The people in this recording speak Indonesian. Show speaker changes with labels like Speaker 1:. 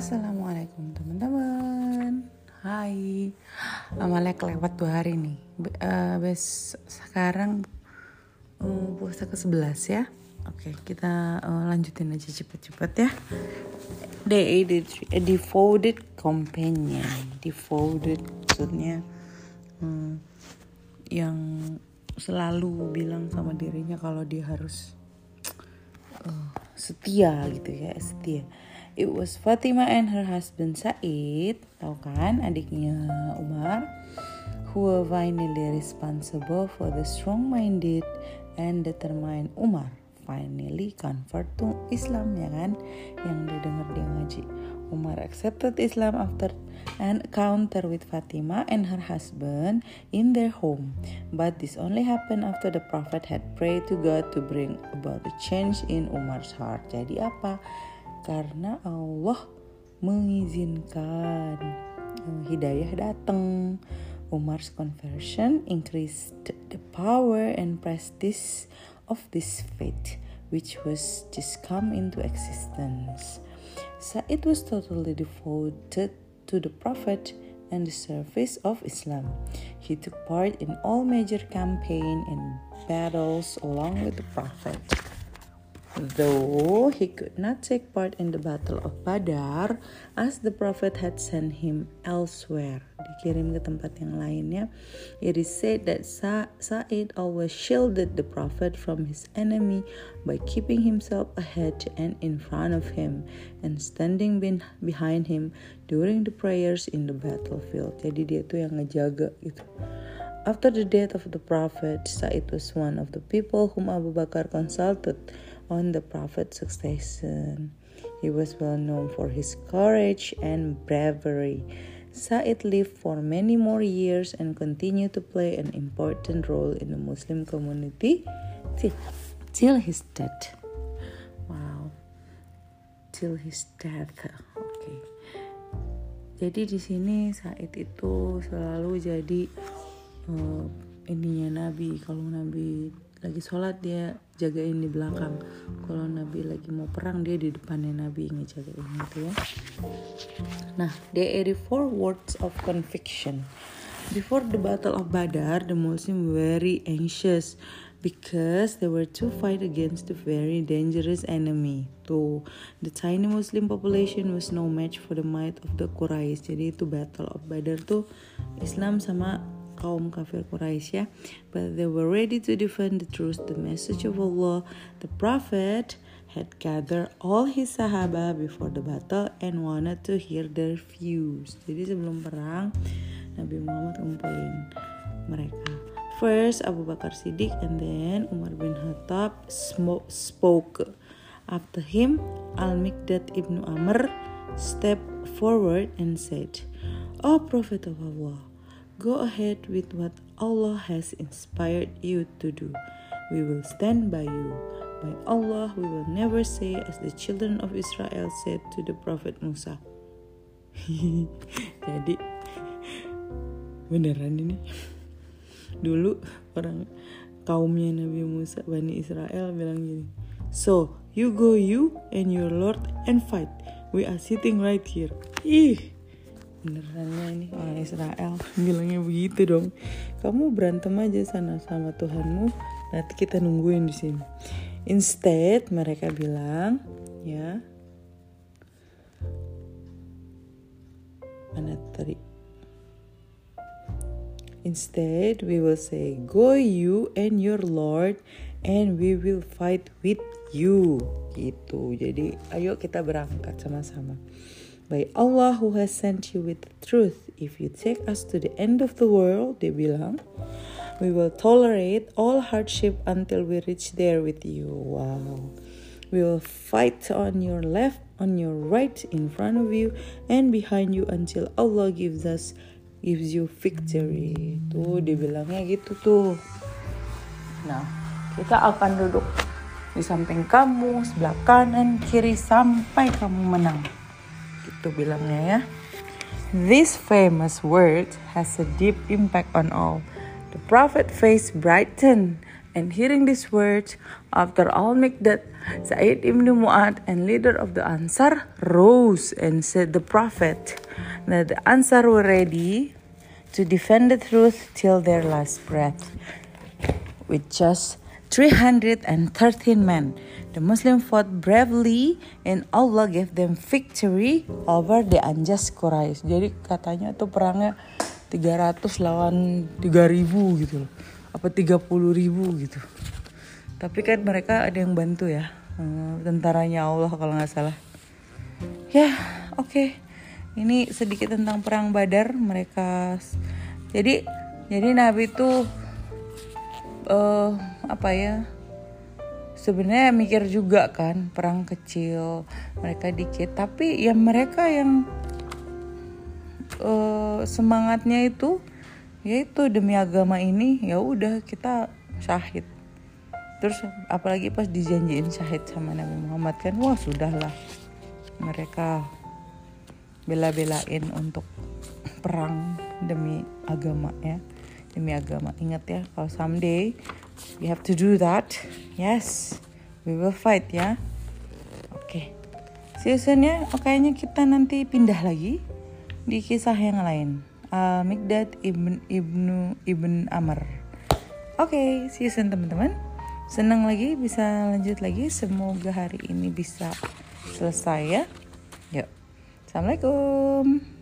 Speaker 1: Assalamualaikum teman-teman. Hai. Amalnya kelewat dua hari nih. Be uh, bes Sekarang uh, Puasa ke 11 ya. Oke kita uh, lanjutin aja cepet-cepet ya. A devoted companion. Devoted maksudnya hmm, Yang selalu bilang sama dirinya kalau dia harus uh, setia gitu ya setia It was Fatima and her husband Said, tahu kan adiknya Umar, who were finally responsible for the strong-minded and determined Umar finally convert to Islam ya kan? Yang didengar dia ngaji. Umar accepted Islam after an encounter with Fatima and her husband in their home. But this only happened after the prophet had prayed to God to bring about a change in Umar's heart. Jadi apa karena Allah mengizinkan hidayah datang. Umar's conversion increased the power and prestige of this faith, which was just come into existence. Said was totally devoted to the Prophet and the service of Islam. He took part in all major campaign and battles along with the Prophet. Though he could not take part in the Battle of Badar, as the Prophet had sent him elsewhere, dikirim ke tempat yang lainnya, it is said that Sa Sa'id always shielded the Prophet from his enemy by keeping himself ahead and in front of him and standing behind him during the prayers in the battlefield. Jadi dia tuh yang ngejaga gitu. After the death of the Prophet, Sa'id was one of the people whom Abu Bakar consulted on the Prophet's succession. He was well known for his courage and bravery. Sa'id lived for many more years and continued to play an important role in the Muslim community till, till his death. Wow. Till his death. Okay. Jadi di sini Said itu selalu jadi uh, ininya Nabi. Kalau Nabi lagi sholat dia jagain di belakang kalau Nabi lagi mau perang dia di depannya Nabi ngejagain itu ya nah there are four words of conviction before the battle of Badar the Muslim very anxious because they were to fight against a very dangerous enemy. Tuh, the tiny Muslim population was no match for the might of the Quraysh. Jadi itu Battle of Badar tuh Islam sama kaum kafir Quraisy ya. But they were ready to defend the truth, the message of Allah. The Prophet had gathered all his sahaba before the battle and wanted to hear their views. Jadi sebelum perang, Nabi Muhammad ngumpulin mereka. First Abu Bakar Siddiq and then Umar bin Khattab spoke. After him, Al-Mikdad ibn Amr stepped forward and said, O Prophet of Allah, Go ahead with what Allah has inspired you to do. We will stand by you. By Allah, we will never say as the children of Israel said to the Prophet Musa. Jadi beneran ini. Dulu orang kaumnya Nabi Musa Bani Israel bilang gini. So, you go you and your Lord and fight. We are sitting right here. Ih, benerannya ini. Orang Israel. Bilangnya begitu dong. Kamu berantem aja sana sama Tuhanmu nanti kita nungguin di sini. Instead mereka bilang ya mana tadi? Instead we will say go you and your Lord and we will fight with you. Gitu. Jadi ayo kita berangkat sama-sama by Allah who has sent you with the truth. If you take us to the end of the world, they bilang, we will tolerate all hardship until we reach there with you. Wow. We will fight on your left, on your right, in front of you, and behind you until Allah gives us gives you victory. Tuh dibilangnya gitu tuh. Nah, kita akan duduk di samping kamu, sebelah kanan, kiri sampai kamu menang. Gitu bilangnya ya. This famous word has a deep impact on all. The prophet face brightened And hearing these words, after all Mikdad, Sa'id ibn Mu'ad and leader of the Ansar rose and said the Prophet that the Ansar were ready to defend the truth till their last breath. With just 313 men, the Muslim fought bravely and Allah gave them victory over the Anjas Quraisy. Jadi katanya tuh perangnya 300 lawan 3000 gitu loh. Apa 30 ribu gitu. Tapi kan mereka ada yang bantu ya. Eh, tentaranya Allah kalau nggak salah. Ya oke. Okay. ini sedikit tentang perang Badar mereka. Jadi jadi Nabi itu uh, apa ya sebenarnya mikir juga kan perang kecil mereka dikit. Tapi ya mereka yang uh, semangatnya itu ya itu demi agama ini ya udah kita syahid. Terus apalagi pas dijanjiin syahid sama Nabi Muhammad kan wah sudahlah mereka bela-belain untuk perang demi agama ya demi agama. Ingat ya kalau someday we have to do that yes we will fight ya oke okay. seasonnya oh, kayaknya kita nanti pindah lagi di kisah yang lain uh, Mikdad ibn ibnu ibn Amr. Oke, okay, soon teman-teman. Senang lagi bisa lanjut lagi. Semoga hari ini bisa selesai ya. Yuk. Assalamualaikum.